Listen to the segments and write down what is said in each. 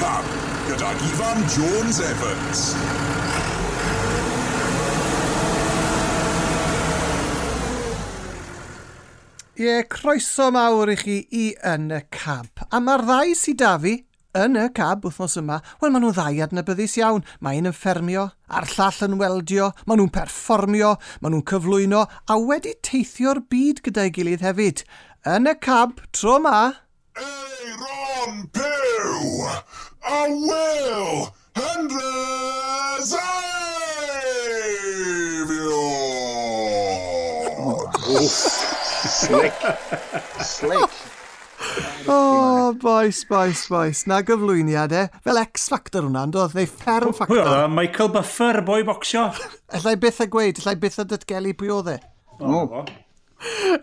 Cup gydag Ifan Jones-Evans. Ie, yeah, croeso mawr i chi i Yn y Cab. A mae'r ddau sydd da fi yn y cab wythnos yma, wel maen nhw'n ddau adnabyddus iawn. Mae un yn ffermio, a'r llall yn weldio, maen nhw'n perfformio, maen nhw'n cyflwyno, a wedi teithio'r byd gyda'i gilydd hefyd. Yn y cab, tro ma... Ei, Ron a Will Henry Xavier! Slick. Slick. O, oh, boes, boes, boes. Na gyflwyniadau. E? Fel X-Factor hwnna, dod, neu Ferm Factor. Pwy Michael Buffer, boi bocsio. Allai byth a gweud, allai byth a datgelu pwy oedd e. O.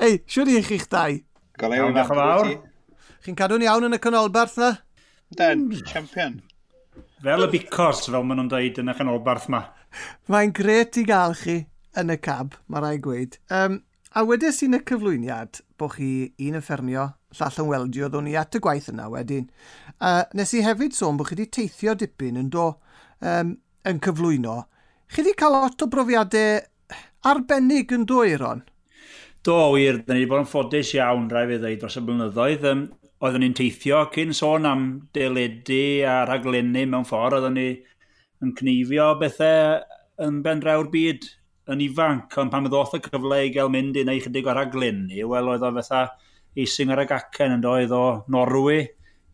Ei, siwr i chi'ch dau. Gael fawr. Chi'n cadw'n iawn yn y canolbarth na? Den, hmm. champion. Fel y bicos, fel maen nhw'n dweud yn y chanolbarth ma. Mae'n gret i gael chi yn y cab, mae rai gweud. Um, a wedes i'n y cyflwyniad bod chi un yn ffermio, llall yn weldio, ddwn ni at y gwaith yna wedyn. Uh, nes i hefyd sôn bod chi wedi teithio dipyn yn do um, yn cyflwyno. Chi wedi cael lot o brofiadau arbennig yn do, Eiron? Do, wir, da ni wedi bod yn ffodus iawn, rai fi ddweud, dros y blynyddoedd. Um, oeddwn ni'n teithio cyn sôn am deledu a rhaglenni mewn ffordd, oeddwn ni yn cnifio bethau yn bendraw'r byd yn ifanc, ond pan ddoth y cyfle i gael mynd i neu chydig o raglenni, wel oedd o fatha eising ar y gacen yn doedd o Norwy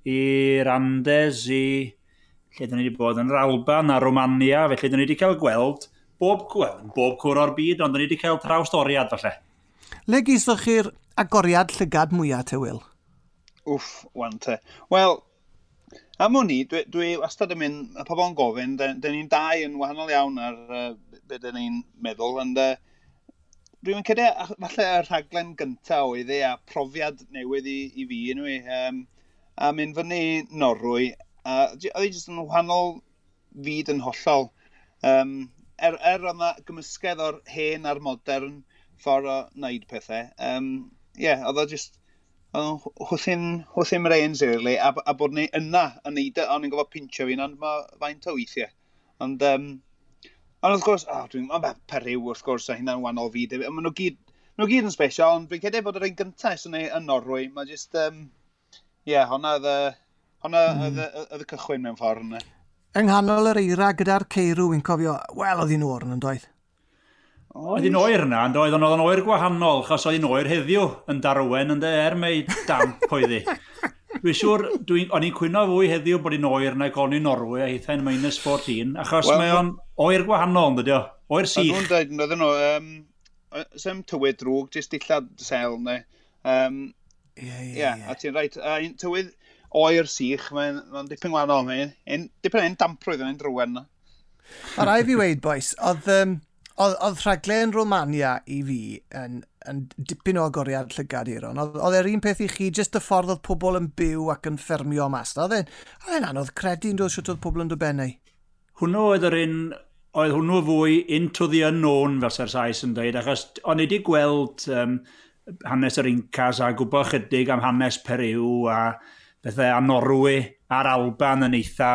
i'r Andes, i lle dyn ni wedi bod yn yr Alban a Romania, felly dyn ni wedi cael gweld bob, gweld, bob cwr o'r byd, ond dyn ni wedi cael trawstoriad falle. Le gisddoch chi'r agoriad llygad mwyaf, Tewyl? Wff, wan te. Wel, am hwn i, dwi, dwi wastad yn mynd, y pobl yn gofyn, dyn ni'n dau yn wahanol iawn ar uh, beth dyn ni'n meddwl, ond uh, dwi'n credu, falle y rhaglen gyntaf oedd e, a profiad newydd i, i fi, anyway, um, a mynd fyny Norwy, a oedd e jyst yn wahanol fyd yn hollol. Um, er, er yna gymysgedd o'r hen a'r modern ffordd o wneud pethau, um, yeah, oedd e jyst hwthyn, hwthyn reins i'r le, a, a bod ni yna yn neud e, ond ni'n gofod pintio fi, ond mae faint o weithiau. Ond, um, ond wrth gwrs, oh, dwi'n meddwl, periw wrth gwrs, a hynna'n wahanol fi, maen nhw gyd, nhw gyd yn special, ond dwi'n credu bod yr un gyntaf sy'n ei yn Norwy, mae jyst, um, ie, yeah, hwnna hmm. oedd y cychwyn mewn ffordd yna. Yng nghanol yr eira gyda'r ceirw, wy'n cofio, wel, oedd hi'n o'r yn doedd? Oedd hi'n oer yna, ond oedd o'n oer gwahanol, chos oedd hi'n oer heddiw yn darwen, ynddo er mae damp oedd hi. Dwi'n siŵr, dwi, o'n i'n cwyno fwy heddiw bod hi'n oer na goni Norwy a hithen minus 14, achos well, mae o'n oer gwahanol, ynddo dio, oer sych. Oedd nhw'n dweud, oedd nhw, um, sem tywyd drwg, jyst dillad sel, neu. Um, yeah, yeah, yeah. a ti'n rhaid, a un tywydd oer sych, mae'n ma dipyn gwahanol, mae'n dipyn ein damprwydd yn ein drwen. Mae rai fi weid, boys, oedd... Um, Oedd oedd rhaglen Romania i fi yn, yn dipyn o agoriad llygad i ron. Oedd oedd er un peth i chi, jyst y ffordd oedd pobl yn byw ac yn ffermio mas. Oedd e'n anodd credu'n dod siwt oedd pobl yn dod Hwnnw oedd yr un, oedd hwnnw fwy into the unknown fel sa'r Saes yn dweud, achos o'n i wedi gweld um, hanes yr Incas a gwybod chydig am hanes Peru a bethau a Norwy a'r Alban yn eitha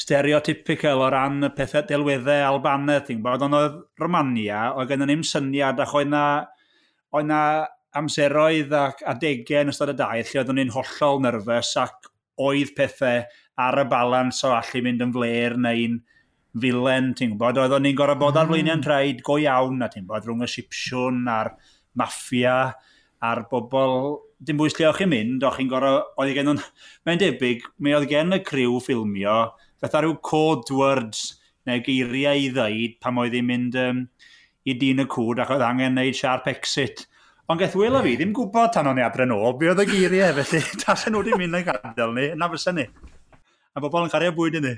stereotypical o ran y pethau delweddau Albanedd. ti'n gwybod, ond oedd Romania, oedd gen ni'n syniad ac oedd na, oedd na amseroedd ac adegau yn ystod y daith lle oeddwn ni'n hollol nerfus ac oedd pethau ar y balans o allu mynd yn fler neu'n filen, ti'n gwybod, oeddwn ni'n gorau bod ar mm. flaenau'n traed go iawn, a ti'n gwybod, rhwng y sipsiwn a'r maffia a'r bobl dim bwys lle o'ch chi'n mynd, o'ch chi'n gorau, oedd gen nhw'n, mae'n debyg, mi oedd gen y criw ffilmio fatha rhyw code words neu geiriau i ddweud pam oedd hi'n mynd um, i dyn y cwd ac oedd angen neud sharp exit. Ond gaeth Will a fi ddim gwybod tan o'n i adre nôl, be oedd y geiriau, felly tasen nhw wedi mynd yn gadael ni, na fysa ni. A bobl yn cario bwyd i ni.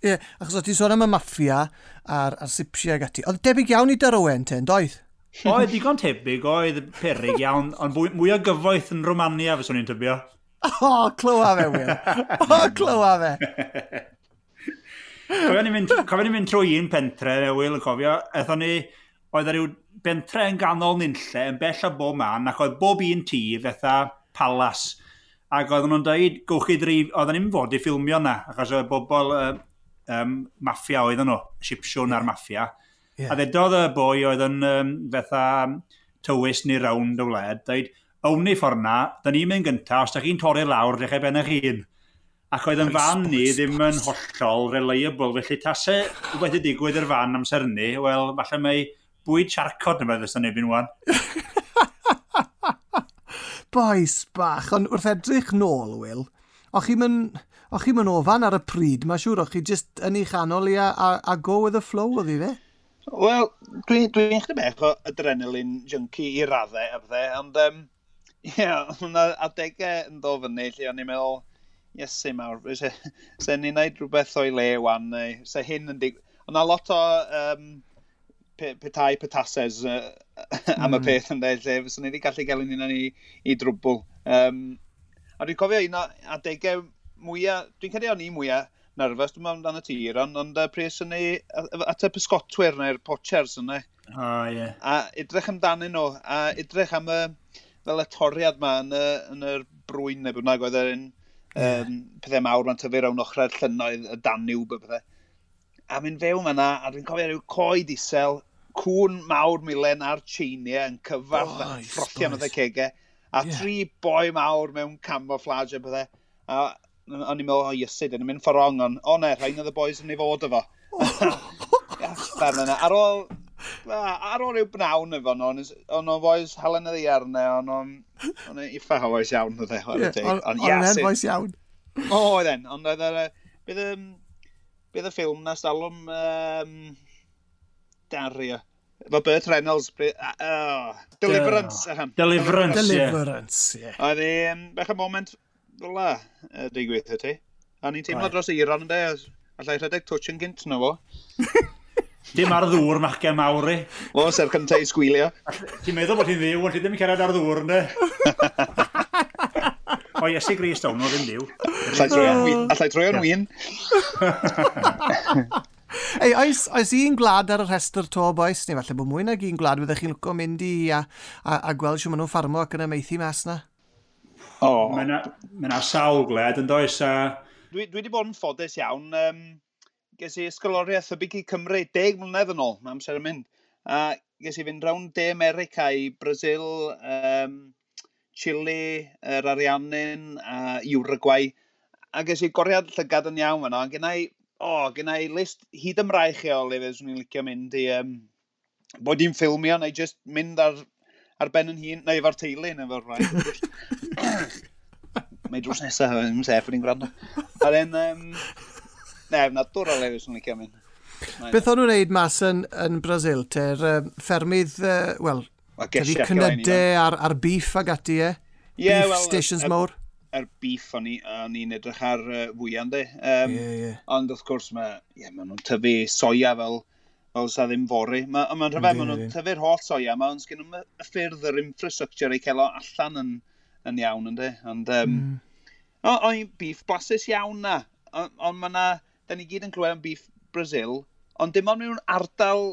Ie, yeah, achos oedd ti'n sôn am y maffia a'r, ar sipsiau ag ati. Oedd debyg iawn i Dyrowen te, yn doedd? oedd digon tebyg, oedd perig iawn, ond mwy, mwy o gyfoeth yn Romania fyswn i'n tybio. O, oh, clywa fe, Will. O, oh, clywa fe. Cofio ni'n mynd, cofio ni mynd trwy un pentre, Ewyl, yn cofio, eithon ni, oedd e ryw bentre yn ganol nynlle, yn bell o bob man, ac oedd bob un tŷ fetha palas. Ac oedden nhw'n dweud, gwch chi drif, oedden ni'n fod i ffilmio na, achos oedd bobl uh, um, maffia oedden nhw, sipsiwn ar maffia. Yeah. A ddedodd y boi oedd yn um, fetha tywys ni rownd y wled, dweud, awn ni ffordd na, da ni'n mynd gyntaf, os da chi'n torri lawr, dechrau ben eich hun. Ac oedd yn fan ni ddim yn hollol reliable, felly tasau wedi digwydd i'r fan amser ni, wel, falle mae bwyd siarcod yn meddwl ystod nebyn wan. Boes bach, ond wrth edrych nôl, Will, o'ch chi'n mynd... O'ch chi'n mynd ofan ar y pryd, mae siŵr o'ch chi jyst yn ei chanol i a, a, a go with the flow oedd i fe? Wel, dwi'n dwi, dwi chdi bech o adrenalin junkie i raddau, a bydde, ond, um, ie, yeah, hwnna adegau yn ddo fyny, lle o'n i'n meddwl, Iesu mawr, se, se ni'n neud rhywbeth o'i le wan, neu se hyn yn dig... Ond na lot o um, petai petases uh, am y mm. peth yn dweud, lle fyswn ni wedi gallu gael un ni i drwbl. Um, a dwi'n cofio un o adegau mwyaf, dwi'n credu o'n i mwyaf nerfus, dwi'n meddwl amdano tir, ond, ond uh, pres yn ei, at y pysgotwyr neu'r pochers yna. O, oh, ie. Yeah. A edrych amdanyn nhw, a edrych am y, fel y toriad yma yn, y, yn yr brwyn neu bynnag oedd yr un um, pethau mawr, mae'n tyfu rawn ochrau'r llynnoedd, y Danwb, y pethau. A mynd fewn yna, a dwi'n cofio rhyw coed isel, cwn mawr milen ar cheiniau yn cyfarth oh, ffrothi am y cegau, a yeah. tri boi mawr mewn camouflage a pethau. A o'n i'n meddwl, o, oh, ysyd, yn mynd ffordd ond, o ne, rhain oedd y boys yn ei fod efo. Oh. Ar ôl ar ôl i'w bnawn efo nhw, ond o'n foes Helen y ddiarnau, ond o'n, on iffa hoes iawn o ond o'n i'n foes iawn. O, oedd en, ond oedd yr... Bydd, um, bydd y ffilm na stalwm um, Dario. Efo Bert Reynolds. Oh, Deliverance. Deliverance, ie. Deliverance, ie. Oedd i, bech y moment fel la, digwydd y ti. A ni'n teimlo dros Iran, ynddo, allai rhedeg twtch yn gynt na fo. Dim ar ddŵr macia mawr i. O, ser cyntaf i sgwylio. Ti'n meddwl bod hi'n ddiw, ond ti ddim yn cyrraedd ar ddŵr, ne? O, Iesu Gris dawn, oedd yn diw. Allai troi'n wyn. Ei, oes, oes un gwlad ar y rhestr to, boes? Neu falle bod mwy nag un gwlad fyddech chi'n lwco mynd i a, a, a gweld sy'n maen nhw'n ffarmo ac yn ymeithi mas na? O. Oh. Mae yna sawl gwlad yn does a... Dwi, dwi wedi bod yn ffodus iawn. Um, ges i ysgoloriaeth y Bici Cymru deg mlynedd yn ôl, mae amser yn mynd. A ges i fynd rawn De America i Brazil, um, Chile, yr Ariannin a Uruguay. A ges i goriad llygad yn iawn fanno. Gennau, o, oh, gennau list hyd ymraich o le fes swn i'n licio mynd i... Um, bod i'n ffilmio neu just mynd ar, ar ben yn hun, neu efo'r teulu neu efo'r rhaid. Mae drws nesaf, ymsef, yn i'n gwrando. A then, um, Ne, na dwr o lefus yn licio mynd. Beth o'n nhw'n neud mas yn, yn Brazil? Te'r um, ffermydd, uh, wel, tydi cynydau ar, ar beef ag ati e? Yeah, beef well, stations er, mawr? Er beef o'n i'n edrych ar uh, fwyaf, de. Um, yeah, yeah. Ond wrth gwrs, mae yeah, ma nhw'n tyfu soia fel fel sa ddim fori. Mae'n ma rhyfedd, maen nhw'n tyfu'r holl soia mae ond sgyn nhw'n y ffyrdd yr infrastructure ei cael o allan yn, yn iawn, ynddi? Ond, um, mm. o'n beef blasus iawn na, ond on, mae na da ni gyd yn clywed am beef Brazil, ond dim ond mewn ardal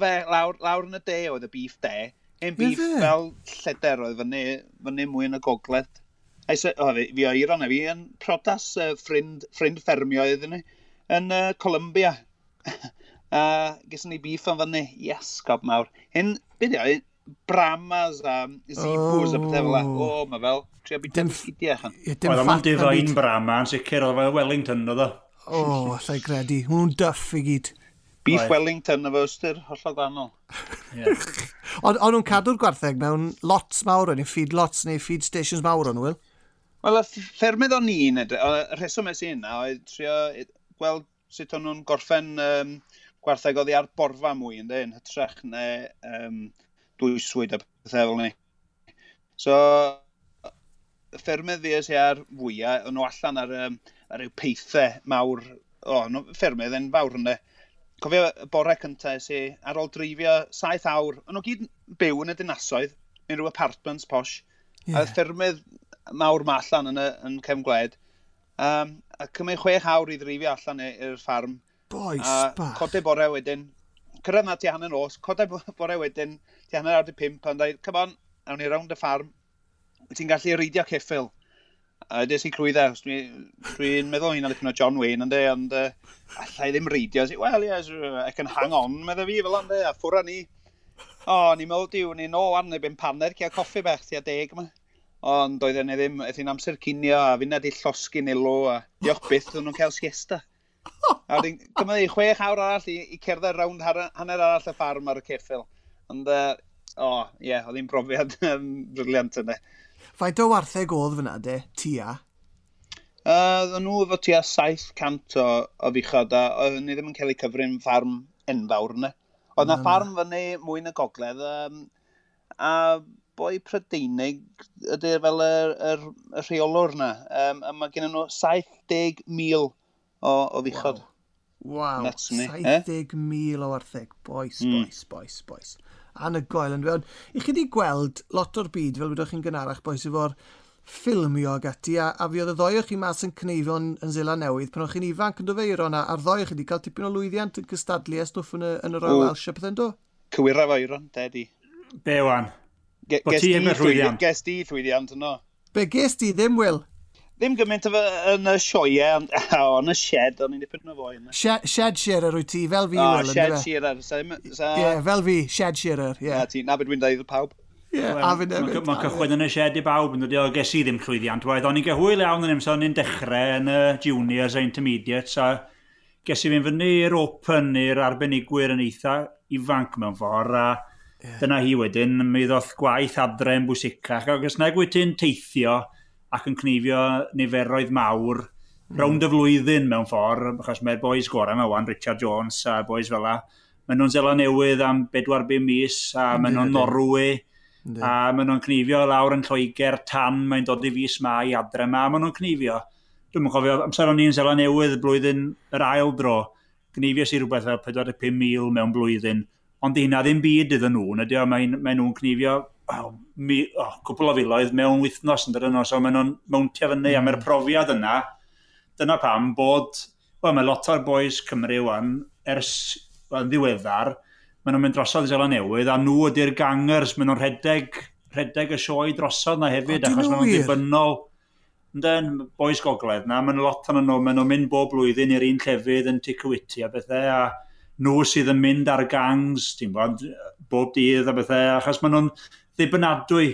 fe, lawr, lawr yn y de oedd y beef de. Hen beef Nefe. fel lleder oedd fyny, fyny mwy yn y gogledd. A isa, o, fi, fi o Iran, e, fi yn prodas uh, ffrind, ffrind ffermio iddyn ni, yn uh, Columbia. a gyson ni beef yn fyny, yes, gob mawr. Hyn, beth yw, e? bramas a zebus oh. a pethau fel la. O, oh, mae fel, trio byd dim ffidiau chan. Oedd o'n am difain brama yn sicr, oedd o'n Wellington oedd o. O, oh, allai gredu. Hwnnw'n duff i gyd. Beef Oed. Wellington efo ystyr, hollol ddannol. Yeah. Ond on nhw'n cadw'r gwartheg mewn lots mawr o'n i, feed lots neu feed stations mawr o'n wyl? Wel, y ffermydd o'n i'n edrych, y rheswm es i'n na, oedd trio gweld sut o'n nhw'n gorffen um, gwartheg oddi ar borfa mwy, ynddo, yn hytrach neu um, dwyswyd a pethau fel ni. So, y ffermydd fi es i ar fwyaf, o'n nhw allan ar um, a rhyw peithau mawr, o, no, ffermydd yn fawr yna. Cofio y bore cyntaf se ar ôl drifio saith awr, ond nhw gyd byw yn y dinasoedd, yn rhyw apartments posh, yeah. a ffermydd mawr ma allan yn, y, yn cefn gwled, um, a cymryd chwech awr i ddrifio allan i'r ffarm. Boes, a bach. Codau bore wedyn, cyrraedd na ti hanner nos, codau bore wedyn, ti hanner awr di pimp, ond dweud, come on, awn ni rownd y ffarm, wyt ti'n gallu reidio ceffil a des i clwydda, os dwi'n dwi meddwl hi'n alipyn o John Wayne, ynddo, ond uh, allai ddim reidio, so, well, yes, I can hang on, meddwl fi fel ynddo, a ffwrra ni. O, oh, ni'n meddwl diw, ni'n o arni byn paner, cia coffi bach, cia deg yma. Ond doedden ni ddim, eithyn amser cinio, a fi'n nad i llosgyn ilo, a diolch byth, nhw'n cael siesta. A wedyn, gymryd i chwech awr arall i, i cerdded rownd hanner arall y ffarm ar y ceffil. Ond, uh, o, oh, ie, yeah, oedd hi'n brofiad um, briliant yna. Faint o wartheg oedd fyna, de, tia? Uh, nhw efo tia 700 o, o fichod, a oedden ni ddim yn cael eu cyfrin ffarm enfawr yna. Oedd na mm. ffarm fyny mwy na gogledd, um, a boi Prydeinig ydy fel y, y, y rheolwr yna. Um, a mae gen nhw 70,000 o, o fichod. Wow, wow. 70,000 eh? o wartheg. Boes, boes, mm. boes, boes anagoel yn dweud. I chi wedi gweld lot o'r byd fel wydwch chi'n gynharach boes efo'r ffilmio ag ati, a, a fi oedd y ddoio chi mas yn cneifio yn, yn Zela Newydd, pan o'ch chi'n ifanc yn dofeirio yna, a'r ddoi chi wedi cael tipyn o lwyddiant yn cystadlu e, a stwff yn y, yn y Royal Welsh a pethau'n do? Cywira fo Iron, dedi. Be wan? Ges di llwyddiant yno? Be ges di ddim, Will? ddim gymaint o yn y sioe, ond on y shed, ond i'n dipyn o fwy. Shed shearer wyt ti, fel fi. Oh, O, e, shed shearer. Ie, fel fi, shed shearer. Ie, ti, na beth dwi'n dweud y pawb. Ie, a fi nefyd. E, Mae cychwyn yn y shed i bawb, yn dod o ges i ddim llwyddiant. Oedd o'n i'n gyhwyl iawn yn ymwneud o'n dechrau yn y juniors a intermediates, a ges i fi'n fyny i'r open i'r arbenigwyr yn eitha ifanc mewn ffordd, a Yeah. Dyna hi wedyn, mi ddoth gwaith adre yn bwysicach, ac os nag wyt ti'n teithio, ac yn cnifio niferoedd mawr mm. rownd y flwyddyn mewn ffordd, achos mae'r boys gorau yma wan, Richard Jones a boys fel la, maen nhw'n zela newydd am 4-5 mis, a maen nhw'n Norwy, a maen nhw'n cnifio lawr yn Lloegr tan mae'n dod i fus ma i adre ma, maen nhw'n cnifio. Dwi'n mwyn cofio, amser o'n i'n zela newydd blwyddyn yr ail dro, cnifio si rhywbeth fel 45,000 mewn blwyddyn, ond di hynna ddim byd iddyn nhw, nid yw, mae, mae nhw'n cnifio oh, mi, oh, cwpl o filoedd mewn wythnos yn dydyn nhw, so maen nhw'n mwntia fyny, mm. am yr profiad yna, dyna pam bod, wel, mae lot o'r boes Cymru wan, ers wel, ddiweddar, maen nhw'n mynd drosodd i Seland Newydd, a nhw ydy'r gangers, maen nhw'n rhedeg, rhedeg y sioe drosodd na hefyd, o, achos maen nhw'n dibynnol. Yndyn, boes gogledd na, maen lot o'n nhw, maen nhw'n mynd bob blwyddyn i'r un llefydd yn Ticwiti a bethau, a nhw sydd yn mynd ar gangs, ti'n bod, bob dydd a bethau, achos maen nhw'n ddibynadwy.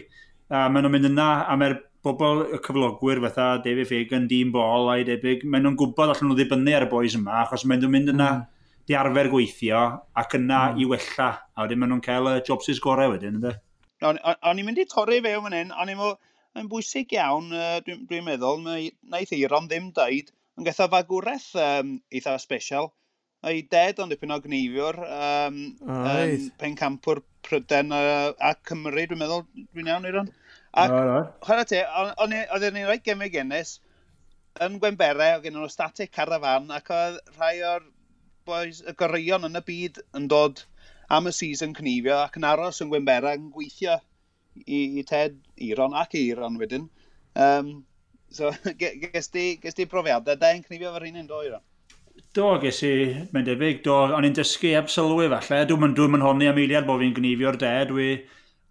A maen nhw'n mynd yna, a mae'r bobl, y cyflogwyr fatha David Fagan, Dean Ball, a'i debyg, maen nhw'n gwybod allan nhw ddibynnu ar y boys yma, achos maen nhw'n mynd yna mm. di arfer gweithio, ac yna mm. i wella. A wedyn maen nhw'n cael y jobsys gorau wedyn, ynddo? O'n i'n mynd i torri fe o'n hyn, o'n i'n bwysig iawn, dwi'n dwi meddwl, mae naeth Eiron ddim dweud, yn gatho fagwraeth um, eitha special, ei ded ond dipyn o gneifio'r um, um, pencampwr Pryden a, a Cymru, dwi'n meddwl, dwi'n iawn i'r hwn. Ac, no, chwarae te, oedd ni'n rhaid gemau genes yn Gwenbere, oedd gen nhw static carafan, ac oedd rhai o'r boys, y goreion yn y byd yn dod am y season cnifio ac yn aros yn Gwenbere yn gweithio i, i Ted Iron ac Iron wedyn. Um, so, ges di, ges di profiadau, da yn cnifio fy rhywun yn do, Iron? Do, ges i... mae'n debyg, do. O'n i'n dysgu heb sylwi falle. dwi'n mynd dwi'n yn honni am eiliad bod fi'n gnifio'r de. Dwi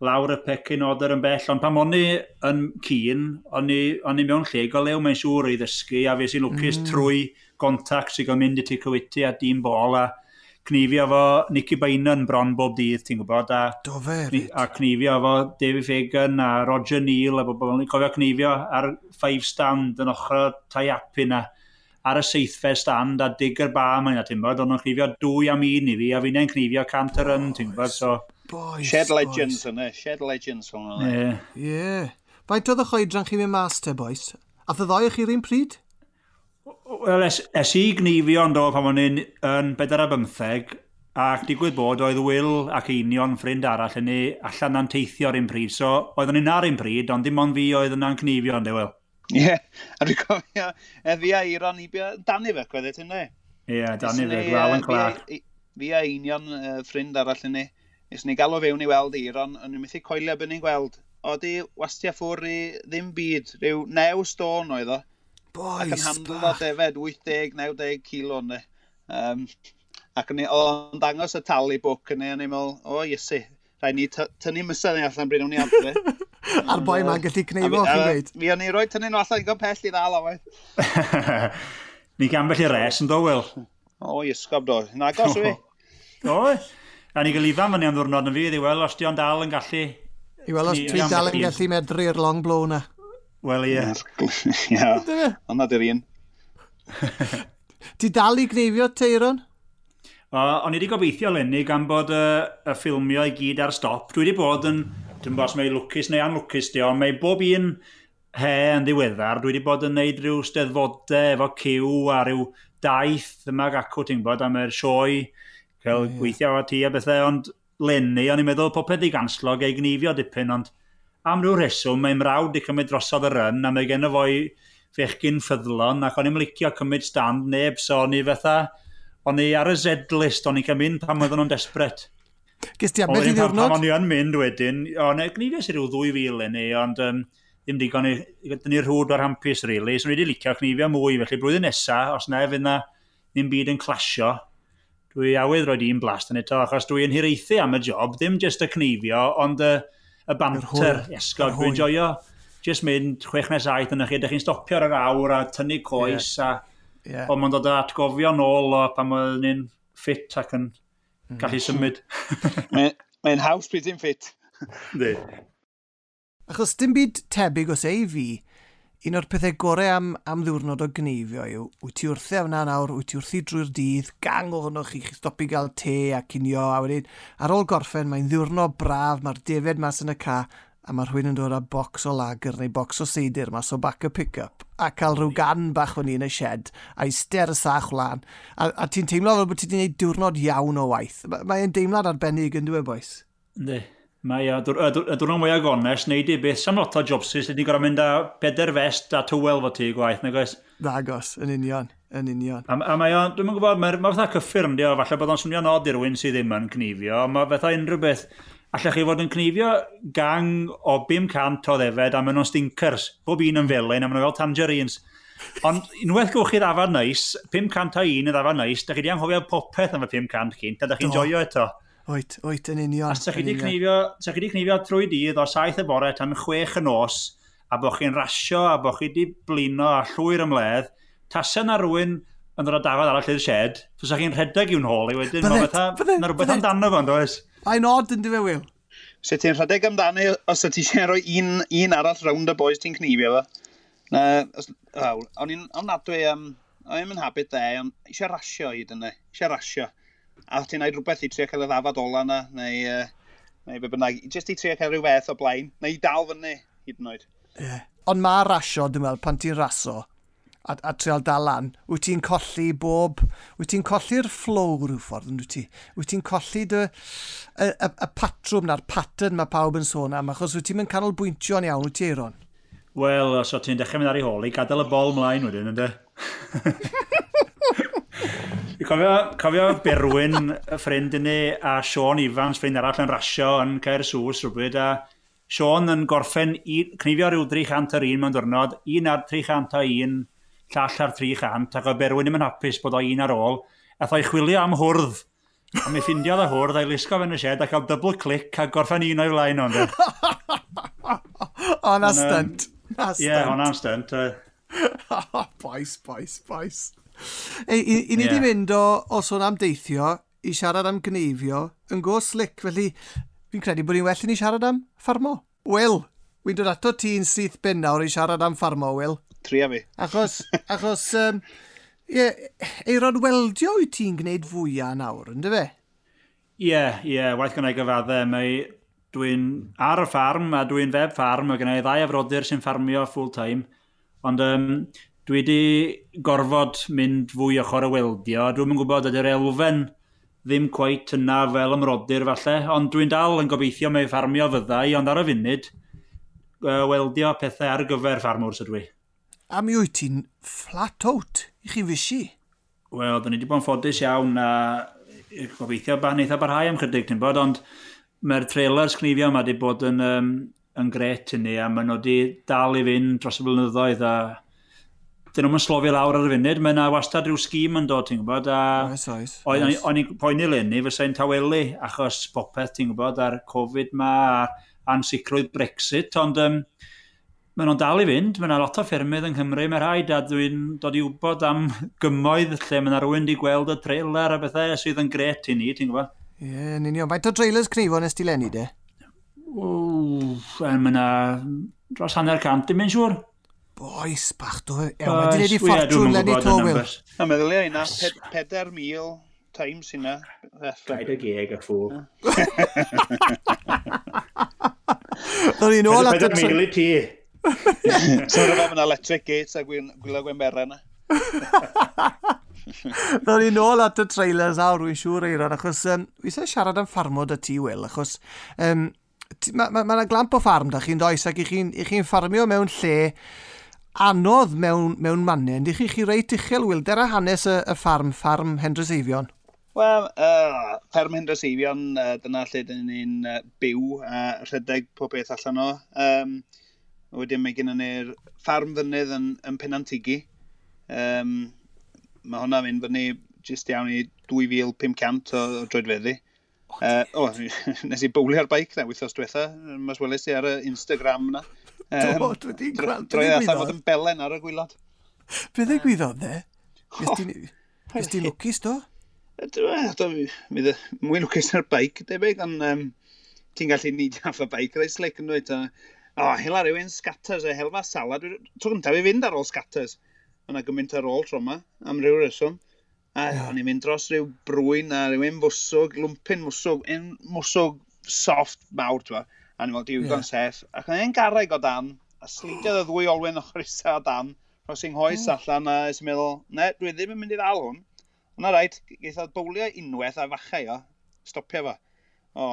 lawr y pecyn oder yn bell. Ond pam o'n i yn cyn, o'n i, mewn lle golew mae'n siŵr i ddysgu. A fe sy'n lwcus mm. trwy gontact sy'n mynd i ti cywiti a dim bol. A cnifio fo Nicky Bainan bron bob dydd, ti'n gwybod? A, Do fe, A cnifio fo David Fagan a Roger Neal a bobl. Cofio cnifio ar five stand yn ochr tai api na ar y seithfau stand a dig yr ba mae'n yna, ti'n bod, ond o'n chrifio dwy am un i fi, a fi'n ein chrifio cant yr yn, ti'n bod, so... Boys, Shed Legends yna, e, Shed Legends hwnnw. E. Ie. Ie. Faint oedd y choedran chi mynd mas te, boys? A ddy ddoi chi'r un pryd? Wel, es, es i gnifio ond o pan o'n i'n yn 15, ac digwydd bod oedd Will ac union ffrind arall yn ni allan na'n teithio ar un pryd. So, oeddwn i'n ar un pryd, ond dim ond fi oedd yna'n cnifio ond e, Will. Ie, yeah. a dwi'n cofio, e, fi a Iron i bia, Dani fe, gwedd eto ne? Ie, yeah, Dani fe, Gwalen e, Clark. Fi a union uh, ffrind arall yn ni, nes ni galw fewn i weld Iron, ond ni'n methu coelio byn ni'n gweld. Oeddi wastia wastio ffwr i ddim byd, rhyw new stôn oedd o. Boys, ac yn handlo defed 80-90 kilo ni. Um, ac o'n dangos y talu book yn ei, o'n i'n meddwl, o oh, iesu, rhaid ni tynnu mysau ni allan bryd o'n i adre. A'r boi ma'n gallu cneifo, chi'n gweud. Mi o'n i roi tynnu'n allan i gael pell i ddal o oedd. Ni gan bell i res yn dowel. O, i ysgob do. Na, gos fi. O, a ni gael ifan fyny am ddwrnod yn fydd i weld os di o'n dal yn gallu... I weld os dwi dal yn gallu medru'r long blow na. Wel, ie. Ie, ond na dy'r un. Ti dal i gneifio, Teiron? O, o'n i wedi gobeithio lenni gan bod y, y ffilmio i gyd ar stop. Dwi wedi bod yn Dwi'n bos mae lwcus neu anlwcus di, ond mae bob un he yn ddiweddar, dwi wedi bod yn neud rhyw steddfodau efo cyw a rhyw daith yma ac acw, ti'n bod, am yr sioe, cael yeah. gweithio a ti a bethau, ond lenni, o'n i'n meddwl popeth i ganslog ei gnifio dipyn, ond am rhyw reswm, mae'n mrawd i cymryd drosodd y ryn, a mae gen y fo'i fechgyn ffyddlon, ac o'n i'n licio cymryd stand neb, so o'n i fatha, o'n i ar y Z-list, o'n i'n cael mynd pan oedden nhw'n desbryd. Gys ti ambell i ddiwrnod? Pan o'n i yn mynd wedyn, o, ne, gnides i ryw 2000 ni, ond um, ddim digon i, dyn ni rhwyd o'r hampus, really. So, ni wedi licio cnifio mwy, felly blwyddyn nesaf, os na, fydd na ddim byd yn clasio, dwi awydd roed un blast yn eto, achos dwi'n hireithi am y job, ddim jyst y cnifio, ond y, y banter, esgod, dwi'n joio jyst mynd chwech nes aeth yn chi, ydych chi'n stopio ar yr awr a tynnu coes, yeah. a yeah. ond mae'n dod atgofio nôl o pan mae'n ni'n ffit ac yn Mhm. gallu symud. Mae'n mae haws pryd ddim ffit. Di. Achos dim byd tebyg os ei fi, un o'r pethau gorau am, am ddiwrnod o gneifio yw, wyt ti wrthi am na nawr, wyt ti wrthi drwy'r dydd, gang ohonoch chi, chi stopi gael te a cinio, a wedyn ar ôl gorffen mae'n ddiwrnod braf, mae'r defed mas yn y ca, a mae rhywun yn dod â bocs o lager neu bocs o seidir mas o back a pick-up a cael rhyw gan bach fan i yn y shed a ister y sach wlan. A, a ti'n teimlo fel bod ti wedi gwneud diwrnod iawn o waith. Mae'n ma deimlad arbennig yn dweud, boes? Ynddi. Mae a diwrnod mwy agones, neud i beth sam lot o jobsys wedi gorau mynd â peder fest a tywel fo ti gwaith, nag oes? Nagos, yn union, yn union. A, a mae o, dwi'n gwybod, mae'n mae fatha cyffur, ynddi o, falle bod o'n swnio'n od i rywun sydd ddim yn cnifio, mae fatha unrhyw beth Allech chi fod yn cnifio gang o 500 o ddefed a maen nhw'n stinkers. Bob un yn felyn a maen nhw fel tangerines. Ond unwaith gewch chi ddafad neis, 500 a un yn ddafad neis, da chi di anghofio popeth am y 500 cynt, a da chi'n joio eto. Oet, oet, yn union. A sa chi wedi cnifio trwy dydd o saith y bore tan chwech y nos, a bod chi'n rasio, a bod chi wedi blino a llwyr ymledd, tasau na rhywun yn dod o dafod arall i'r shed, sa chi'n rhedeg i'w nhôl i wedyn, mae fatha, na rhywbeth amdano fo'n does. Mae'n odd yn dyfe, Will. Se ti'n rhedeg amdani os ti eisiau rhoi un, un arall rownd y boys ti'n cnifio fo. Na, os, awr, o'n i'n ofnadwy, um, o'n i'n mynd habit dde, ond eisiau rasio i dyna, eisiau rasio. A ti'n neud rhywbeth i trio cael y ddafad ola na, neu, uh, neu be bynnag, jyst i trio cael rhyw beth o blaen, neu i dal fyny hyd yn oed. Yeah. Ond mae rasio, dwi'n meddwl, pan ti'n raso, a, a treol dalan, wyt ti'n colli bob, wyt ti'n colli'r flow rhyw ffordd yn wyt ti. Wyt ti'n colli dy, y, y, y patrwm na'r pattern mae pawb yn sôn am, achos wyt ti'n mynd canolbwyntio'n iawn, wyt ti Eiron? Wel, os o ti'n dechrau mynd ar ei holi, gadael y bol mlaen wedyn, ynddo? cofio, cofio Berwyn, y ffrind i ni, a Sean Ifans, ffrind arall yn rasio yn Caer Sŵs rhywbryd, a Sean yn gorffen i, cnifio rhyw 300 ar un mewn diwrnod, un ar 300 a un llall ar tri chant, ac oedd Berwyn ddim yn hapus bod o un ar ôl, a thoi chwilio am hwrdd. A mi ffindiodd y hwrdd a'i lusgo fe'n y shed a cael double click a gorffen un o'i flaen o'n dweud. O'na stunt. Ie, o'na'n stunt. Boes, boes, boes. Ei, i, i ni wedi yeah. mynd o, o sôn am deithio i siarad am gneifio yn go slick, felly fi'n credu bod ni'n well i ni siarad am ffarmo. Will, wy'n dod ato ti'n syth bin nawr i siarad am ffarmo, Will. Tria fi. Achos, achos um, ie, eiron weldio wyt ti'n gwneud fwyaf nawr, ynddo fe? Ie, ie, waith gwneud gyfaddau. Mae dwi'n ar y ffarm a dwi'n feb ffarm Mae gennau ddau afrodyr sy'n ffarmio full time. Ond um, dwi wedi gorfod mynd fwy ochr y weldio. Dwi'n yn gwybod ydy'r elfen ddim cweit yna fel ymrodyr falle, ond dwi'n dal yn gobeithio mae ffarmio fyddai, ond ar y funud, uh, weldio pethau ar gyfer ffarmwrs ydw i. A mi wyt ti'n flat out i chi fysi. Wel, da ni wedi bod yn ffodus iawn a gobeithio ba wneitha barhau am chydig, ti'n bod, ond mae'r trailer sgnifio yma wedi bod yn, um, yn gret i ni a maen nhw wedi dal i fynd dros y blynyddoedd a dyn nhw'n slofi lawr ar y funud. Mae yna wastad rhyw sgîm yn dod, ti'n gwybod? A... Oes, oes. O'n yes. i'n poeni lenni, fysa'n tawelu achos popeth, ti'n gwybod, a'r Covid ma, a'r ansicrwydd Brexit, ond um, Maen nhw'n dal i fynd. Mae yna lot o ffermydd yng Nghymru. Mae rhaid a dwi'n dod i wybod am gymoedd lle mae yna rhywun wedi gweld y trailer a bethau sydd yn gret i ni, ti'n gwybod? Ie, yeah, yn union. Faint o trailers cnifo nes ti lenni, de? O, mae yna dros hanner cant, dim yn siŵr. Boes, bach dwi. Ew, mae di wedi ffortiwn lenni to, Will. A meddwl i na, 4,000 times hynna. 40 a ffwr. Ro'n i'n ôl at y... 40,000 i ti so rhaid yna electric gates a gwylio gwen yna. Ro'n ni nôl at y trailers awr, wy'n siŵr Eiron, achos um, wi eisiau siarad am ffarmod y ti, Will, achos um, mae yna ma, ma glamp o ffarm da chi'n does ac i chi'n chi ffarmio mewn lle anodd mewn, mewn mannau, ynddi chi chi reit uchel, Will, dera hanes y, y ffarm, ffarm Hendrys Eifion? Wel, uh, ffarm Hendrys Eifion, uh, dyna lle dyn ni'n uh, byw a uh, rhedeg pob beth allan o. Um, A wedyn mae gennym ni'r ffarm fynydd yn, yn Penantigi. Um, mae hwnna mynd fyny jyst iawn i 2500 o, o droedfeddi. Uh, o, oh, nes i bwli ar baic na, wythnos diwetha. Mas weles i ar y Instagram na. Um, Do, dwi wedi gweld. Droi allan fod yn belen ar y gwylod. Bydd e gwyddoedd dde? Ys ti'n lwcus do? Mi mwy lwcus ar baic, debyg, ond um, ti'n gallu nid off y baic reit slick yn dweud o, oh, hela rhywun scatters e, a helfa salad. Tro gyntaf i fynd ar ôl scatters. Yna gymaint ar ôl tro yma, am ryw reswm. A yeah. o'n i'n mynd dros rhyw brwyn a rywun fwswg, lwmpyn mwswg, un mwswg soft mawr, ti'n A ni'n meddwl, diwgon yeah. seff. Ac o'n i'n garreg o dan, a slidiodd y ddwy olwyn ochr isa o dan, rhos i'n hoes yeah. allan, a ys i'n meddwl, ne, dwi ddim yn mynd i ddal hwn. Ond rhaid, geithodd bowlio unwaith a fachau o, stopio fo. O,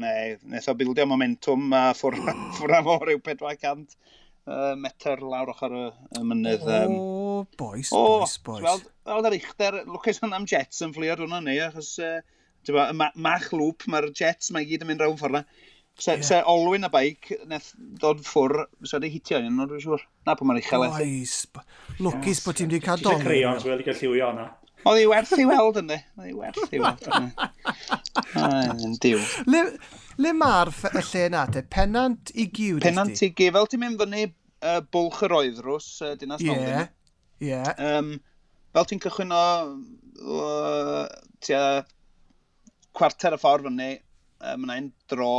neu nes o bildio momentum a ffwrna, ffwrna fo rhyw 400 uh, metr lawr ochr y, y mynydd. Um, o, boes, o, boys, boys. Weld, weld ar uchder, lwcus hwn am Jets yn fflio drwy'n ni, achos uh, ba, ma, mach lŵp, mae'r Jets mae gyd yn mynd rawn ffwrna. Se, yeah. se olwyn y baic, neth ddod ffwr, se wedi hitio un, ond dwi'n siŵr. Na, pwy mae'n uchel ethi. Boes, lwcus bod ti'n wedi cael dom. Ti'n creio, ond wedi cael lliwio hwnna. Oedd hi werth i weld ynddi. Oedd hi werth i weld Yn Diw. Le, le mae'r y lle yna te? Penant i giw? Penant i giw. Fel ti'n mynd fyny uh, bwlch yr oeddrws, uh, dinas yeah. Nolden. Ie. Yeah. Um, fel ti'n cychwyn o uh, tia cwarter y ffordd fyny, uh, mae yna'n dro,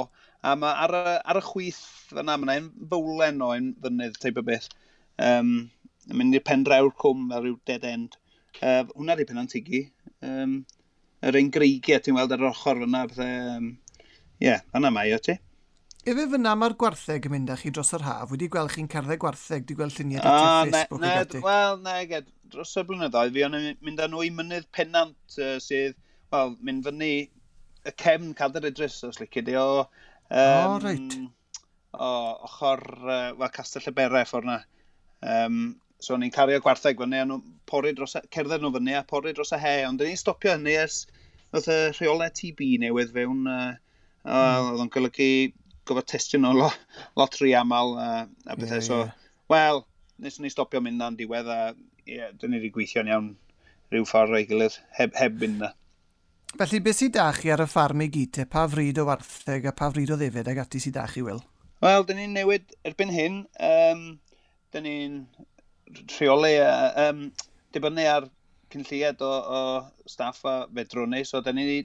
a mae ar, y, ar y chwyth fyna, mae yna'n fowlen o'n fynydd, teip o beth. Um, yn mynd i'r pen drew'r cwm fel rhyw dead end. Uh, hwna di pen tigi. Um, yr ein greigiau, ti'n weld ar yr ochr fyna, Ie, Um, yeah, yna mae o ti. Ife fyna mae'r gwartheg yn mynd â chi dros yr haf? Wedi gweld chi'n cerdded gwartheg? Wedi gweld lluniau dati oh, Facebook ne, ne, Wel, ne, ged, dros y blynyddoedd, fi o'n mynd â nhw i mynydd pennant uh, sydd, wel, mynd fyny y cefn cadr Idris, os lici di, o... Um, o, reit. O, ochr, uh, wel, Castell y Beref ffordd na. Um, So, ni'n cario gwartheg fyny, a nhw'n pori dros, e- cerdded nhw fyny a pori dros y he, ond dyn ni'n stopio hynny ers oedd y rheolau TB newydd fewn, uh, mm. oedd o'n golygu gofod testio nhw lo, lot rhy aml uh, a bethau. Yeah, so, yeah. wel, nes ni stopio mynd na'n diwedd a yeah, dyn ni wedi gweithio'n iawn rhyw ffordd o'i gilydd heb, heb mynd na. Felly, beth sydd da chi ar y ffarm i gyd te? Pa fryd o wartheg a pa fryd o ddefyd ag ati sydd da chi, Wil? Wel, dyn ni'n newid erbyn hyn. Um, dyn ni'n trio le, um, dibynnu ar cynlliad o, o staff a fedrwni, so da ni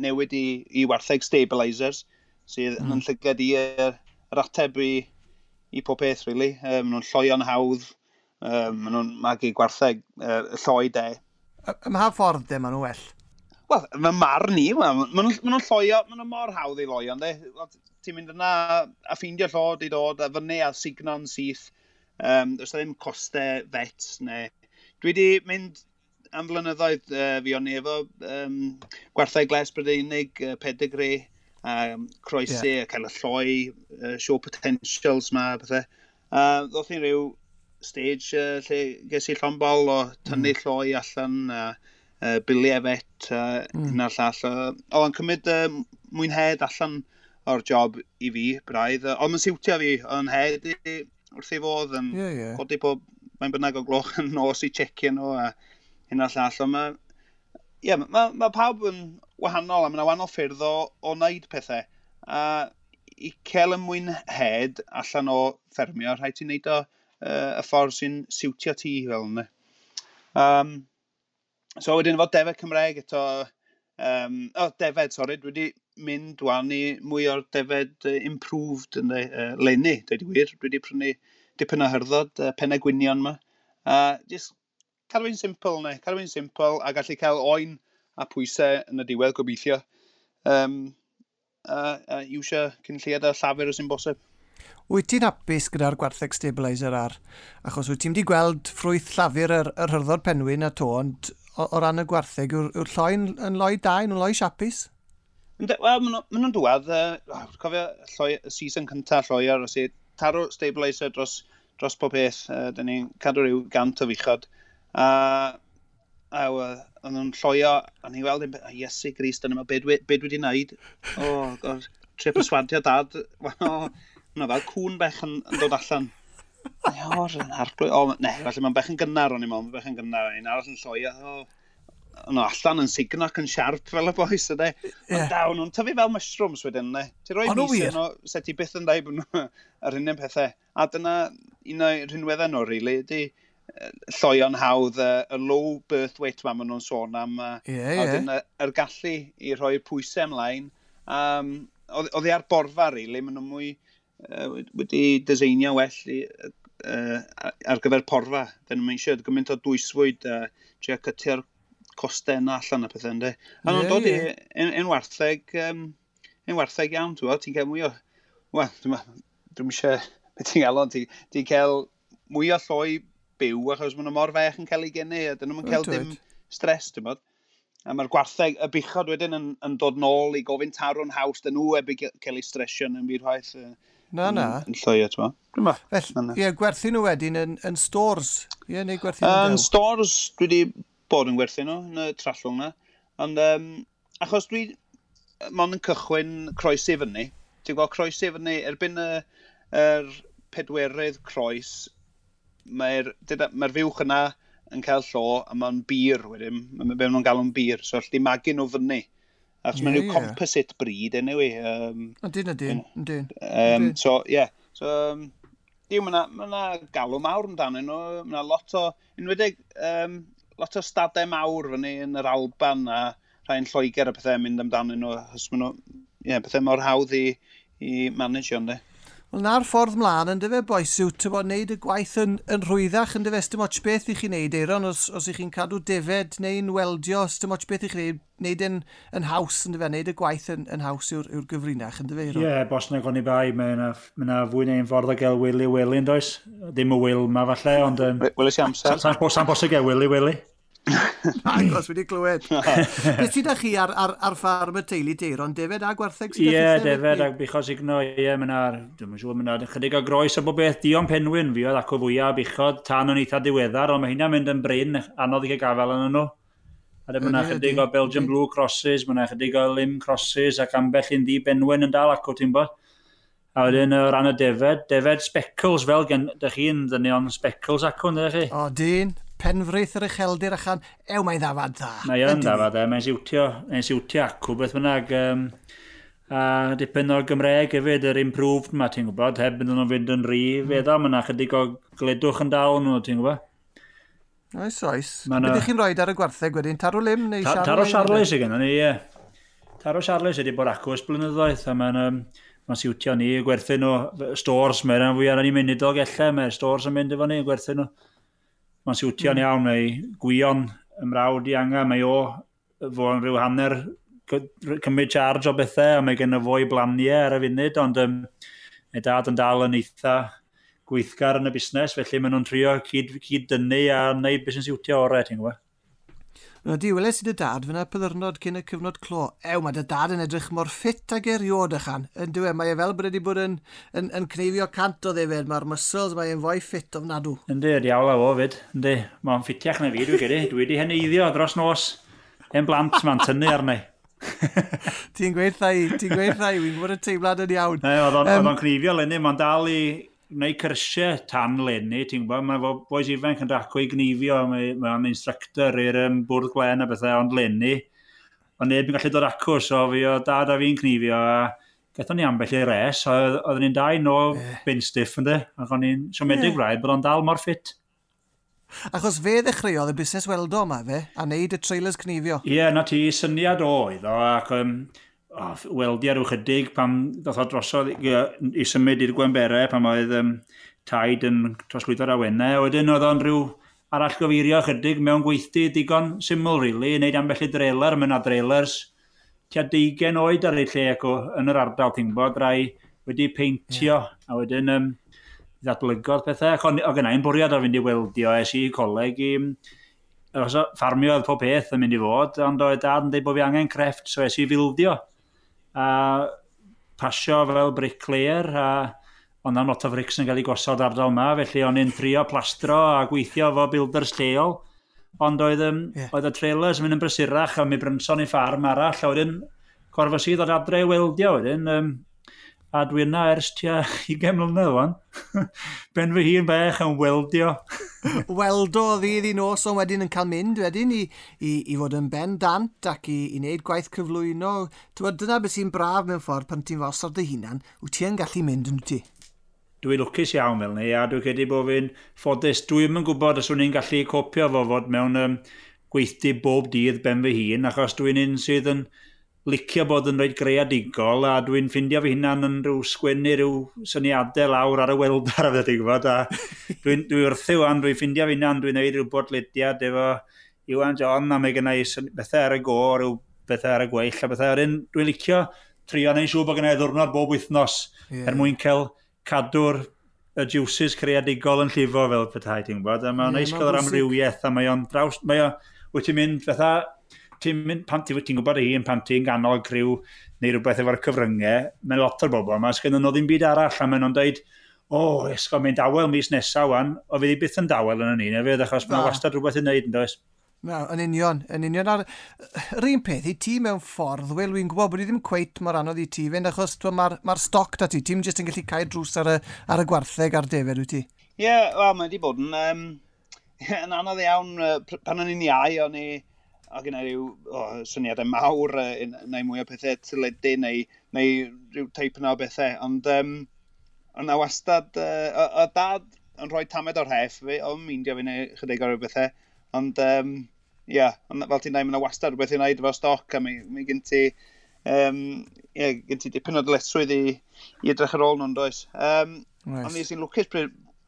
newid i, i wartheg stabilisers, sydd mm. yn llygad i yr ateb i, i pob peth, really. Um, maen nhw'n lloion hawdd, um, maen nhw'n magu gwartheg uh, lloi de. Ym mha ffordd de maen nhw well? Wel, mae marn ni, maen nhw'n lloio, maen nhw'n mor hawdd i loio, de. Ti'n mynd yna a ffeindio llod i dod a fyny a signo'n syth, Um, does ddim costau vet neu... Dwi wedi mynd am flynyddoedd uh, fi o'n efo um, gwarthau gles brydeinig, uh, pedigree, um, croesi, yeah. cael y lloi, uh, show potentials ma, pethau. Uh, ddoth i'n rhyw stage uh, lle ges i llombol o tynnu mm. lloi allan, uh, uh, Billy Evett, uh, mm. un all. Oedd yn cymryd uh, mwynhed allan o'r job i fi, braidd. Oedd yn siwtio fi, oedd hed i wrth ei fodd yn yeah, yeah. codi pob, mae'n bynnag o gloch yn nos i checio nhw a hyn a llall. Ond mae, yeah, mae, mae pawb yn wahanol a mae yna wahanol ffyrdd o, o wneud pethau. A i cael y mwynhed allan o ffermio, rhaid ti'n neud o uh, y ffordd sy'n siwtio ti fel yna. Um, so wedyn efo defed Cymraeg eto, um, o oh, defed, sori, dwi wedi mynd wan i mwy o'r defed uh, improved yn uh, lenni, dweud i wir. Dwi wedi prynu dipyn o hyrddod, uh, pennau gwynion yma. A uh, jyst cadw i'n simple neu, cadw i'n simple a gallu cael oen a pwysau yn y diwedd gobeithio. Um, a, a iwsio cynlliad a llafur os yw'n bosib. Wyt ti'n hapus gyda'r gwartheg stabiliser ar? Achos wyt ti'n wedi gweld ffrwyth llafur yr, yr hyrddodd penwyn a to, ond o, o ran y gwartheg, yw'r yw lloi'n yn yn loi da, yn loi siapus? Wel, maen nhw'n dwad, uh, cofio lloi, season cynta lloi ar oes i, taro stabiliser dros, dros pob peth, uh, dyn ni'n cadw rhyw gant o fichod. A, a o'n nhw'n lloio, a ni weld, Iesu Gris, dyna mae bed, bed wedi wneud. O, oh, trip y swadio dad. Oh, na fel cwn bech yn, yn dod allan. O'r arglwydd, o, ne, felly mae'n bech yn gynnar o'n i'n meddwl, mae'n bech yn gynnar, un arall yn lloio, o, oh, nhw allan yn signo yn siarp fel y boes yde. Yeah. Ond dawn nhw'n tyfu fel mushrooms wedyn ne. Ti'n rhoi mis yn o set i byth yn dweud bod nhw ar hynny'n pethau. A dyna un o'r rhinweddau nhw, really, ydy lloion hawdd, uh, y low birth weight ma maen nhw'n sôn am. Yeah, yeah, yeah. Oedden yr er gallu i rhoi pwysau ymlaen. Um, oedd hi ar borfa, really, maen nhw mwy uh, wedi dyseinio well i, uh, ar gyfer porfa. Dyn nhw'n eisiau gymaint o dwyswyd, uh, trio cytio'r costau yna allan y pethau, ynddo? A nhw'n dod yeah. yn, yn wartheg, um, yn wartheg iawn, ti'n gweld, cael mwy o... Wel, dwi'n eisiau... Be ti'n gael ond, ti'n cael mwy o lloi byw achos maen nhw mor fech yn cael ei genu a dyn nhw'n cael dim stres, ti'n bod. A mae'r gwartheg, y bichod wedyn yn, yn dod nôl i gofyn tarw'n haws, dyn nhw ebu cael ei stresio yn byd waith. Na, na. Yn lloi eto. Felly, Ie, gwerthu nhw wedyn yn, yn stores. Ie, neu gwerthu nhw Yn stores, dwi wedi bod yn gwerthu nhw yn y trallwng na. Ond, um, achos dwi, mon yn cychwyn croes i fyny, ti'n gweld croes i fyny, erbyn y, yr pedwerydd croes, mae'r mae fiwch yna yn cael llo, a mae'n bir wedyn, mae'n bewn nhw'n galw'n bir, so allai magu nhw fyny. Achos yeah, mae'n rhyw composite breed, anyway. Um, dyn, ydyn, ydyn. Um, so, ie. Yeah. So, um, Diw, mae yna galw mawr amdano nhw, mae yna lot o, unwedig, um, lot o stadau mawr fyny yn yr Alban a rhai'n Lloegr a pethau mynd amdano nhw, achos maen nhw, ie, yeah, pethau mor hawdd i, i manage ond. Wel, na'r ffordd mlaen, yn dyfe boes, yw, ty bod, wneud y gwaith yn, yn rhwyddach, yn dyfe dim ots beth i chi wneud, Eiron, os, os i chi'n cadw defed neu'n weldio, dim ots beth i chi wneud, wneud yn, yn haws, yn dyfe, wneud y gwaith yn, yn haws yw'r yw gyfrinach, yn dyfe. Eiron? Ie, yeah, bos na goni bai, mae yna, mae fwy neu'n ffordd o gael Willy Willy, yn does? Dim y Will ma, falle, ond... Um, Willy Siamser. Sa'n bosib gael Willy Willy. Agos, wedi clywed. Beth sydd â chi ar, ar, ar ffarm y teulu deir, ond defed a gwartheg sydd Ie, defed ac bichos igno, ie, mae'n ar, dwi'n siŵr, mae'n ar, chydig o groes o bob beth, Dion Penwyn fi oedd ac o fwyaf bichod tan o'n eitha diweddar, ond mae hynna'n mynd yn bryn, anodd i gael gafel yn nhw. A dyma yna chydig o Belgian Blue Crosses, mae yna chydig o Lim Crosses ac ambell un ddi benwyn yn dal acw, ti'n bod? A wedyn o ran y defed, defed speckles fel gen... Dych chi'n ddynion speckles acw, ynddech chi? O, dyn penfraith yr ucheldir achan, ew mae'n ddafad dda. Mae o'n ddafad dda, mae'n siwtio, mae'n siwtio acw, beth bynnag. Um, a dipyn o'r Gymreg hefyd, yr improved ma, ti'n gwybod, heb bydd nhw'n fynd yn rhi, rif, hmm. edda, mae'n chydig o gledwch yn dal nhw, ti'n gwybod. Oes, oes. Bydych chi'n rhoi ar y gwartheg wedyn, taro lim neu ta, Taro Charles i gynnu ni, ie. Taro Charles ydy bod acw ys blynyddoedd, a mae'n... Um, mae'n siwtio ni, gwerthu nhw, stores, mae'n fwy ar ni munud o gellau, mae'r stores yn mynd efo ni, gwerthu nhw. Mae'n siwtio'n mm. iawn, mae gwion ymrawd i angen, mae o fo'n rhyw hanner cymryd charge o bethau, a mae gen y fwy blaniau ar y funud, ond um, mae dad yn dal yn eitha gweithgar yn y busnes, felly maen nhw'n trio cyd, cyd dynnu a wneud beth sy'n siwtio orau, e, ti'n gwybod? Di, weles i dy dad fyna pyddyrnod cyn y cyfnod clo. Ew, mae dy dad yn edrych mor ffit ag eriod ychan. Yn diwe, mae e fel bod wedi bod yn, yn, yn cneifio cant o ddefyd. Mae'r muscles, mae e'n fwy ffit ofnadw. Yndi, diawl a fo fyd. Yndi, mae'n ffitiach na fi, dwi gedi. Dwi wedi heneiddio dros nos. E'n blant ma'n tynnu arni. ti'n gweud thai, ti'n gweud thai, wy'n gwybod y teimlad yn iawn. Ne, oedd o'n um, cneifio lenni, mae'n dal i neu cyrsiau tan lenni, ti'n gwybod, mae boes ifanc yn rhaco i gnifio, mae o'n instructor i'r um, bwrdd glen a bethau, ond lenni, ond neb yn gallu dod acw, so fi o dad a fi'n cnifio, a gathon ni ambell i res, oedd, oedden ni'n dau no eh. bin stiff ynddo, ac o'n i'n siomedig yeah. rhaid bod o'n dal mor ffit. Achos fe ddechreuodd y busnes weldo yma fe, a wneud y trailers cnifio. Ie, yeah, na ti syniad oedd o, ac um, oh, weldio rhyw chydig pan ddoth o drosodd i, i symud i'r gwemberau pan oedd um, taid yn trosglwyddo'r awennau. Wedyn oedd o'n rhyw arall gyfeirio chydig mewn gweithdi digon syml, really, i wneud ambell i dreler, yna adrelers tua deigen oed ar ei lle ac o, yn yr ardal, ti'n bod, rai wedi peintio, yeah. a wedyn um, ddatblygodd pethau. Ac o'n gynna i'n bwriad ar fynd i weldio, es i coleg i... Os o, ffarmio oedd pob peth yn mynd i fod, ond oedd dad yn dweud bod fi angen crefft, so es i fildio a pasio fel bricklayer a ond am lot o frics yn cael ei gosod ardal yma, felly o'n i'n trio plastro a gweithio fo builders lleol. Ond oedd, um, yeah. oedd y trailers yn mynd yn brysurach a mi brynson i ffarm arall, a wedyn corfos i ddod adre i weldio wedyn. Um, A dwi yna ers tua 20 mlynedd o'n. ben fy hun bech yn weldio. Weldo o ddydd i nos ond wedyn yn cael mynd wedyn i, i, i fod yn ben dant ac i, i wneud gwaith cyflwyno. Tywed, dyna beth sy'n braf mewn ffordd pan ti'n fosod dy hunan, wyt ti yn gallu mynd yn ti? Dwi'n lwcus iawn fel ni a dwi'n credu bod fi'n ffodus. Dwi'n yn gwybod os wni'n gallu copio fo fod mewn um, gweithdi bob dydd ben fy hun achos dwi'n un sydd yn... Sydd yn licio bod yn reit greadigol a dwi'n ffindio fy hunan yn rhyw sgwennu rhyw syniadau lawr ar y weldar a fyddi gwybod a dwi'n dwi wrthi wan, dwi'n ffindio fy hunan, dwi'n neud rhyw bodlediad efo Iwan John a mae gennau bethau ar y go, rhyw bethau ar y gweill a bethau ar un dwi'n licio trio neu'n siŵr bod gennau ddwrnod bob wythnos yeah. er mwyn cael cadw'r y juices creadigol yn llifo fel petai, ti'n gwybod, a mae'n yeah, neis cael yr amrywiaeth, a mae o'n draws, mae o, wyt ti'n mynd fatha ti'n mynd, pan ti'n ti gwybod un, pan ti'n ganol criw neu rhywbeth efo'r cyfryngau, mae lot o'r bobl yma, sgyn nhw ddim byd arall, a maen nhw'n dweud, o, oh, esgo, mae'n dawel mis nesaf wan, o fydd i byth yn dawel yn y ni, fydd achos mae'n wastad rhywbeth i wneud yn does. Na, yn union, yn union. Ar... Yr un peth, i ti mewn ffordd, wel, wy'n gwybod bod i ddim cweit mor anodd i ti fynd, achos mae'r ma stoc da ti, ti'n jyst yn gallu cael drws ar y, ar y gwartheg a'r defed, wyt ti? Ie, yeah, wel, mae wedi bod yn, um, yn anodd iawn, uh, pan o'n i'n iau, o'n i a gyda rhyw oh, syniadau mawr uh, neu mwy o pethau tyledu neu, neu rhyw teip yna o bethau. Ond um, yna wastad, uh, o, o dad yn rhoi tamed o'r heff fi, o'n meindio fi neu chydig o o'r bethau. Ond um, ia, yeah, ond fel ti'n dweud, mae yna wastad rhywbeth i wneud efo stoc a mi, mi gen ti um, yeah, gen ti dipyn o dyletswydd i, i edrych ar ôl nhw'n does. Um, nice. Ond nes sy'n lwcus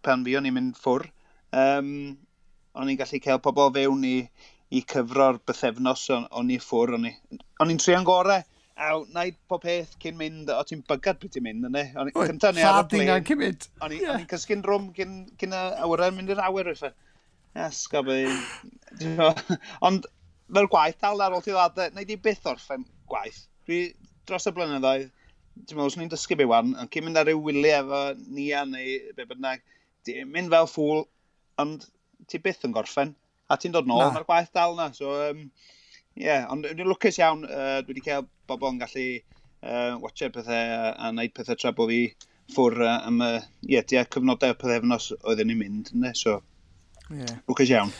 pan fi o'n i'n mynd ffwr, um, o'n i'n gallu cael pobl fewn i, i cyfro'r bythefnos o'n, on i ffwr, o'n i'n trio'n gorau. A wnaid pob peth cyn mynd, o ti'n bygad beth ti'n mynd, yna. O'n i'n cynta ni ar y ble. cymryd. O'n i'n cysgu'n drwm cyn, cyn awyren mynd i'r awyr. Asgob, ond fel gwaith dal ar ôl ti ddadau, wneud i byth orffen gwaith. Dwi dros y blynyddoedd, ti'n meddwl, os ni'n dysgu be wan, ond cyn mynd ar ryw wyliau efo Nia neu be bynnag, di, mynd fel ffwl, ond ti byth yn gorffen a ti'n dod nôl, mae'r gwaith dal yna. So, um, yeah, ond dwi'n lwcus iawn, uh, dwi wedi cael bobl yn gallu uh, watcher pethau a, a wneud pethau tra bod fi ffwr uh, am y uh, yeah, dia cyfnodau pethefnos oedden ni'n mynd. Ne? So, yeah. lwcus iawn.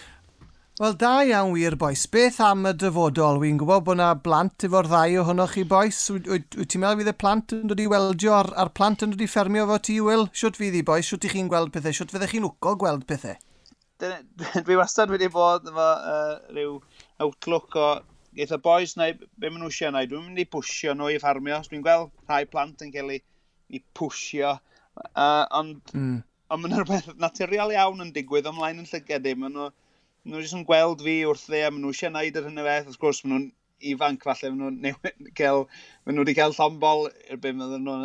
Wel, da iawn wir, boes. Beth am y dyfodol? Wy'n gwybod bod yna blant efo'r ddau ohonoch chi, boes. Wyt ti'n meddwl fydd y plant yn dod i weldio a'r, a'r plant yn dod i ffermio fo ti, Wil? Siwt fydd i, boes? Siwt i chi'n gweld pethau? Siwt fyddech chi'n wco gweld pethau? dwi wastad wedi bod efo uh, rhyw outlook o geith y boys neu be maen nhw eisiau gwneud. Dwi'n mynd i pwysio nhw i ffarmio. Dwi'n gweld rhai plant yn cael ei i pwysio. Uh, ond mm. ond mae'n rhywbeth naturiol iawn yn digwydd ymlaen yn llyged i. Maen nhw, nhw jyst yn gweld fi wrth dde a maen nhw eisiau gwneud yr hynny beth. Wrth gwrs, maen nhw'n ifanc falle. Maen nhw, cael, maen nhw wedi cael llombol i'r byd maen nhw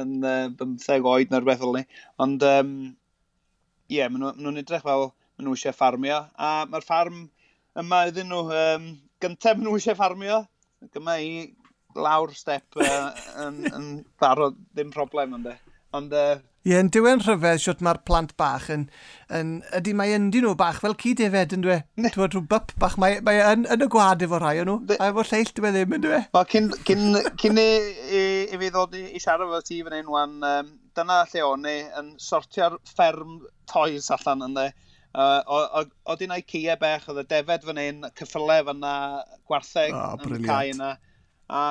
yn uh, 15 oed neu rhywbeth fel ni. Ond, ie, um, yeah, maen nhw'n edrych fel maen nhw eisiau ffarmio. A mae'r ffarm yma iddyn nhw, um, gyntaf maen nhw eisiau ffarmio. Gyma i lawr step uh, yn, yn barod, ddim problem ynddo. Ond uh, Ie, yn diwen rhyfedd siwt mae'r plant bach yn... yn ydy mae ynddi nhw bach fel cyd efed yn dwe. Ne. Dwi'n rhyw byp bach. Mae, mae yn, yn y gwad efo rhai o nhw. De... A efo lleill dwi'n e ddim yn dwe. Wel, cyn, cyn, cyn i, i, i fi ddod i, i siarad efo ti fan hyn, wan, um, dyna lle o'n i yn sortio'r fferm toys allan ynddo. Uh, oedd un IKEA bech, oedd y defed fan hyn, cyffyle fan yna, gwartheg oh, yn cae yna. A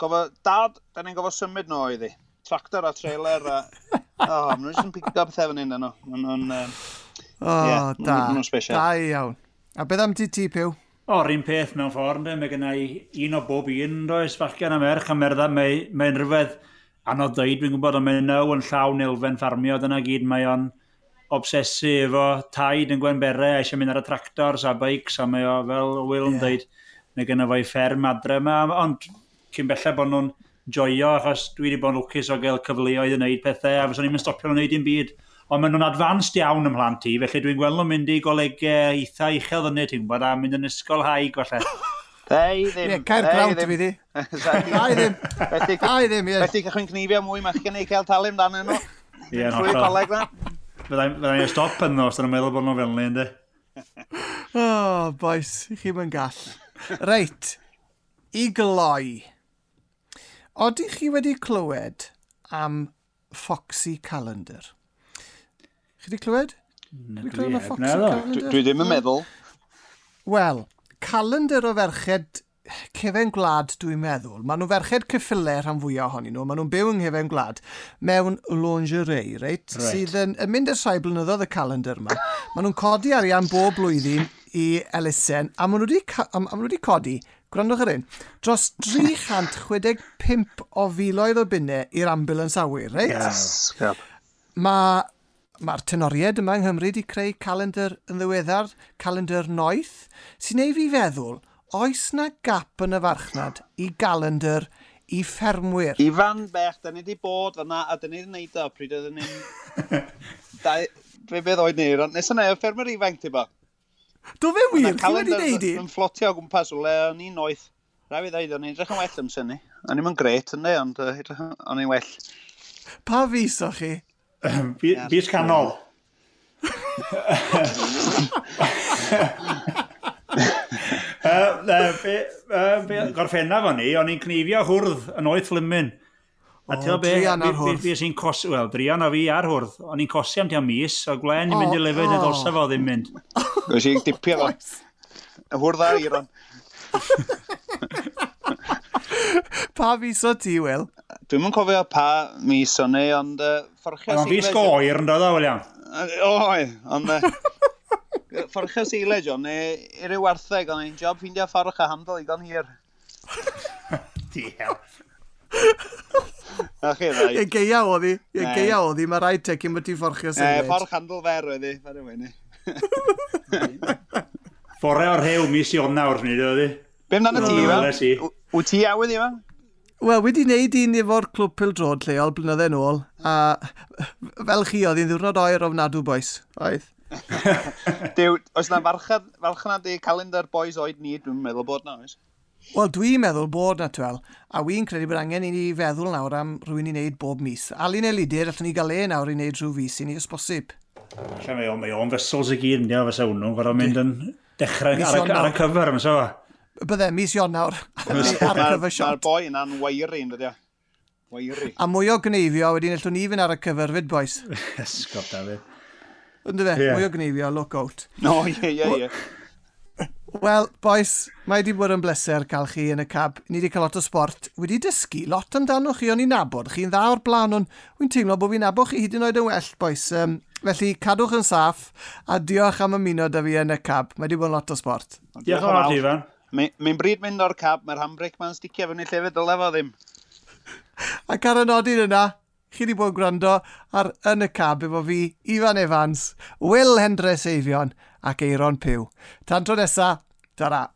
gofo, dad, da ni'n gofo symud nhw oedd iddi. Tractor a trailer a... O, oh, maen nhw'n pick up pethau fan hyn yno. Maen nhw'n... Um, oh, yeah, da. Maen nhw'n special. Da iawn. A beth am ti ti, Pew? O, un peth mewn ffordd, mae gen i un o bob un, does, falle na merch a merda, mae'n mae rhyfedd anodd dweud, dwi'n gwybod, ond mae'n naw yn llawn elfen ffarmio, dyna gyd mae o'n obsesu efo taid yn gwen a eisiau mynd ar y tractors a bikes a mae o fel Will yn yeah. dweud, mae gyda fo'i fferm adre yma, ond cyn bellach bod nhw'n joio, achos dwi wedi bod yn lwcus o gael cyfleoedd yn wneud pethau, a fyswn i'n stopio nhw'n wneud dim byd. Ond maen nhw'n advanced iawn ymlaen ti, felly dwi'n gweld nhw'n mynd i golegau eitha uchel ddynnu, ti'n gwybod, a mynd yn ysgol haig, falle. Ei ddim. Ie, cair grawnt i fi di. Ai ddim. Ai ddim, ie. Felly cychwyn cnifio mwy, mae'ch gen i cael talu amdano nhw. Ie, yn hollol. Trwy coleg na. Fyddai'n fyddai stop yno os yna'n meddwl bod nhw'n fel ni, ynddi? O, oh, boes, i chi mae'n gall. Reit, i gloi. Oeddi chi wedi clywed am Foxy Calendar? Chi wedi clywed? Wedi clywed am Foxy Calendar? Dwi ddim yn meddwl. Wel, calendar o ferched cefen gwlad dwi'n meddwl. Maen nhw'n ferched cyffile rhan fwyaf ohonyn nhw. Maen nhw'n byw yng nghefen gwlad mewn lingerie, reit? Right. Sydd yn, yn mynd y rhai blynyddoedd y calendar yma. Maen nhw'n codi arian bob blwyddyn i elusen a maen nhw wedi, am, am nhw wedi codi Gwrandwch ar un. Dros 365 o filoedd o bunnau i'r ambulance awyr, reit? Yes. Mae mae'r tenoried yma yng Nghymru wedi creu calendar yn ddiweddar, calendar noeth, sy'n ei fi feddwl oes na gap yn y farchnad i galendr i ffermwyr? Ifan Bech, da ni wedi bod fyna a da ni wedi gwneud o pryd oedden ni'n... Dwi'n beth oed ni, ond nes yna, ffermwyr ifanc ti bo. Do fe wir, chi wedi gwneud i? Yn flotio o gwmpas o le o'n i'n noeth. Rai fi ddeud, o'n i'n edrych yn well am syni. O'n i'n gret yn de, ond o'n i'n well. Pa fus o chi? Fus canol. Mm. gorffenna fo ni, o'n i'n cnifio hwrdd yn oeth flimmyn. A ti'n be, fi sy'n cosi, wel, drian o fi ar hwrdd. O'n i'n cosi am ti'n mis, o glen i'n mynd i lyfyd neu ddolsa fo ddim mynd. Gwys i'n dipio fo. Y Hwrdd ar iron. pa fus o ti, Wil? Dwi'm yn cofio pa mis o'n ei, ond uh, fforchio... Ond fi sgoer yn dod o, William. Oi, ond... fforch y seile, John, neu i'r wartheg, ond ein job ffeindio fforch a handl i gan hir. Diel. Na chi rai. Ie geia o ddi, ie geia o ddi, mae rai tecyn bod ti'n fforchio seile. E, fforch handl fer oedd i, fer ni. Fore o'r rhew mis i onawr ni, dwi dwi. Be amdano ti, fel? Wyt ti awydd i, fel? Wel, wedi wneud un efo'r clwb pildrod lleol blynyddoedd yn ôl, a fel chi oedd hi'n ddiwrnod oer ofnadw boes, oedd. Dyw, oes na farchnad, farchnad i calendar boys oed ni, dwi'n meddwl bod na, oes? Wel, dwi'n meddwl bod na, Twel. A wy'n credu bod angen i ni feddwl nawr am rhywun i wneud bob mis. Alun Elidir, allwn ni gael e nawr i wneud rhyw fus i ni, os bosib. Lle mae o'n, mae o'n fesels i gyd, nid o'n fysa hwnnw'n gorau mynd yn dechrau ar, ar, ar y cyfer, mae'n so. Bydde, mis Ionawr, ar y cyfer shot. Mae'r boi yna'n wairi, yn dydio. Wairi. A mwy o gneifio, wedyn allwn ni fynd ar y cyfer fyd, boys. Ysgob, David. Ynddo fe, yeah. mwy o gneifio, look out. No, ie, ie, ie. Wel, boys, mae wedi bod yn bleser cael chi yn y cab. Ni wedi cael lot o sport. Wedi dysgu lot amdano chi, o'n i'n nabod. Chi'n dda o'r blaen, ond wy'n teimlo bod fi'n nabod chi hyd yn oed yn well, boys. Um, felly, cadwch yn saff, a diolch am ymuno da fi yn y cab. Mae wedi bod yn lot o sport. Diolch yn fawr, Ifan. Mae'n bryd mynd o'r cab, mae'r handbrake ma'n sticio fyny llefyd, dylai fo ddim. Ac ar y nodyn yna, chi wedi bod gwrando ar Yn y Cab efo fi, Ifan Evans, Will Hendre Eifion ac Eiron Pew. Tan tro nesa, ta-ra!